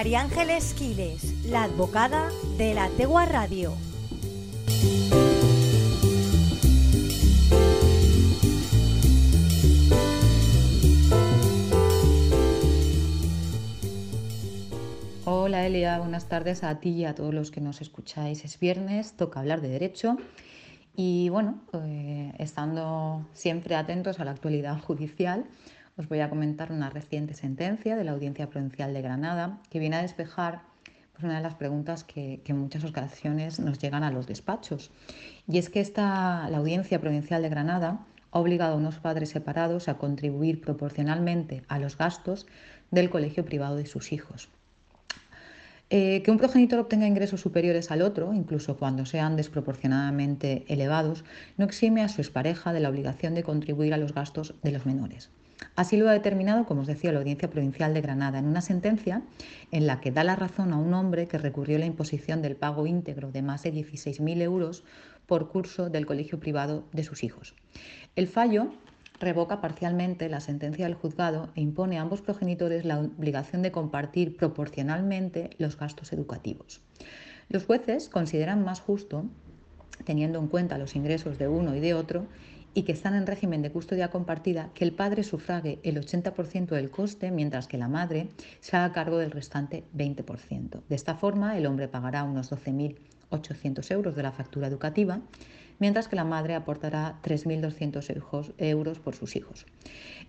María Ángeles Quiles, la advocada de la Tegua Radio. Hola Elia, buenas tardes a ti y a todos los que nos escucháis. Es viernes, toca hablar de derecho y bueno, eh, estando siempre atentos a la actualidad judicial, os voy a comentar una reciente sentencia de la Audiencia Provincial de Granada que viene a despejar pues, una de las preguntas que, en muchas ocasiones nos llegan a los despachos. Y es que esta, la Audiencia Provincial de Granada ha obligado a unos padres separados a contribuir proporcionalmente a los gastos del colegio privado de sus hijos. Eh, que un progenitor obtenga ingresos superiores al otro, incluso cuando sean desproporcionadamente elevados, no exime a su expareja de la obligación de contribuir a los gastos de los menores. Así lo ha determinado, como os decía, la Audiencia Provincial de Granada en una sentencia en la que da la razón a un hombre que recurrió la imposición del pago íntegro de más de 16.000 euros por curso del colegio privado de sus hijos. El fallo revoca parcialmente la sentencia del juzgado e impone a ambos progenitores la obligación de compartir proporcionalmente los gastos educativos. Los jueces consideran más justo, teniendo en cuenta los ingresos de uno y de otro, y que están en régimen de custodia compartida, que el padre sufrague el 80% del coste, mientras que la madre se haga cargo del restante 20%. De esta forma, el hombre pagará unos 12.800 euros de la factura educativa, mientras que la madre aportará 3.200 euros por sus hijos.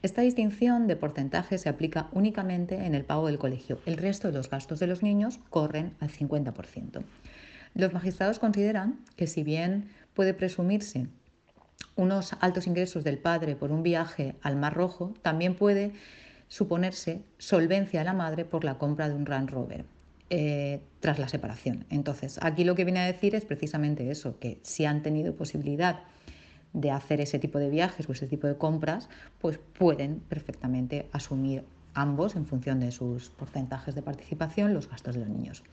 Esta distinción de porcentaje se aplica únicamente en el pago del colegio. El resto de los gastos de los niños corren al 50%. Los magistrados consideran que si bien puede presumirse unos altos ingresos del padre por un viaje al Mar Rojo, también puede suponerse solvencia a la madre por la compra de un Range Rover. Eh, tras la separación. Entonces, aquí lo que viene a decir es precisamente eso, que si han tenido posibilidad de hacer ese tipo de viajes o ese tipo de compras, pues pueden perfectamente asumir ambos en función de sus porcentajes de participación los gastos de los niños.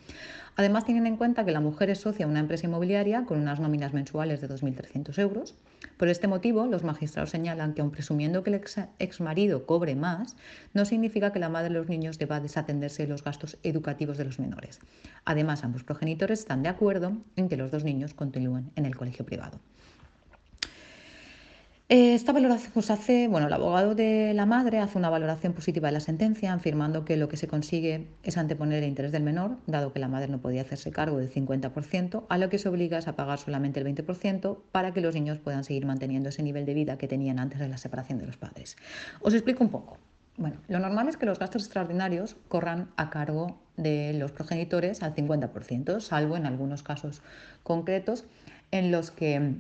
Además, tienen en cuenta que la mujer es socia una empresa inmobiliaria con unas nóminas mensuales de 2.300 euros. Por este motivo, los magistrados señalan que, aun presumiendo que el ex marido cobre más, no significa que la madre de los niños deba desatenderse de los gastos educativos de los menores. Además, ambos progenitores están de acuerdo en que los dos niños continúen en el colegio privado. Eh, esta valoración pues hace, bueno, el abogado de la madre hace una valoración positiva de la sentencia, afirmando que lo que se consigue es anteponer el interés del menor, dado que la madre no podía hacerse cargo del 50%, a lo que se obliga es a pagar solamente el 20% para que los niños puedan seguir manteniendo ese nivel de vida que tenían antes de la separación de los padres. Os explico un poco. Bueno, lo normal es que los gastos extraordinarios corran a cargo de los progenitores al 50%, salvo en algunos casos concretos en los que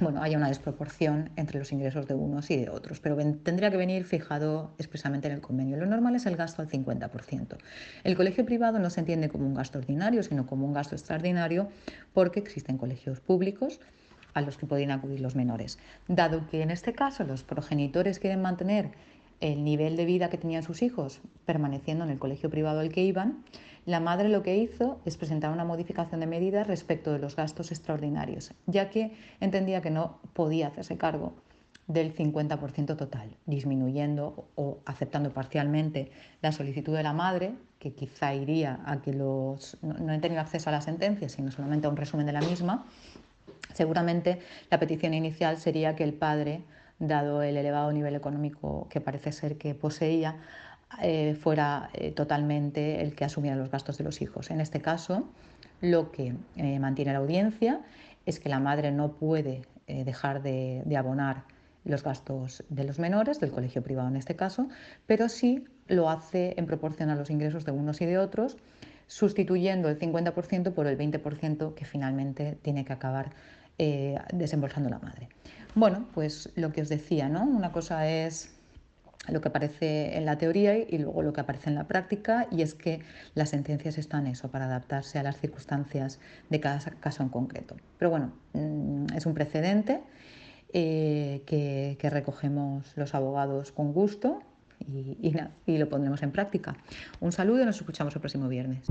bueno, haya una desproporción entre los ingresos de unos y de otros, pero tendría que venir fijado expresamente en el convenio. Lo normal es el gasto al 50%. El colegio privado no se entiende como un gasto ordinario, sino como un gasto extraordinario porque existen colegios públicos a los que pueden acudir los menores. Dado que en este caso los progenitores quieren mantener el nivel de vida que tenían sus hijos permaneciendo en el colegio privado al que iban, la madre lo que hizo es presentar una modificación de medidas respecto de los gastos extraordinarios, ya que entendía que no podía hacerse cargo del 50% total, disminuyendo o aceptando parcialmente la solicitud de la madre, que quizá iría a que los no he tenido acceso a la sentencia, sino solamente a un resumen de la misma. Seguramente la petición inicial sería que el padre, dado el elevado nivel económico que parece ser que poseía, eh, fuera eh, totalmente el que asumiera los gastos de los hijos. En este caso, lo que eh, mantiene la audiencia es que la madre no puede dejar de, abonar los gastos de los menores, del colegio privado en este caso, pero sí lo hace en proporción a los ingresos de unos y de otros, sustituyendo el 50% por el 20% que finalmente tiene que acabar desembolsando la madre. Bueno, pues lo que os decía, ¿no? Una cosa es lo que aparece en la teoría y luego lo que aparece en la práctica, y es que las sentencias están eso, para adaptarse a las circunstancias de cada caso en concreto. Pero bueno, mm, es un precedente eh, que, recogemos los abogados con gusto y, y lo pondremos en práctica. Un saludo y nos escuchamos el próximo viernes.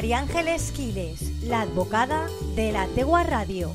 María Ángeles Quiles, la advocada de la Tegua Radio.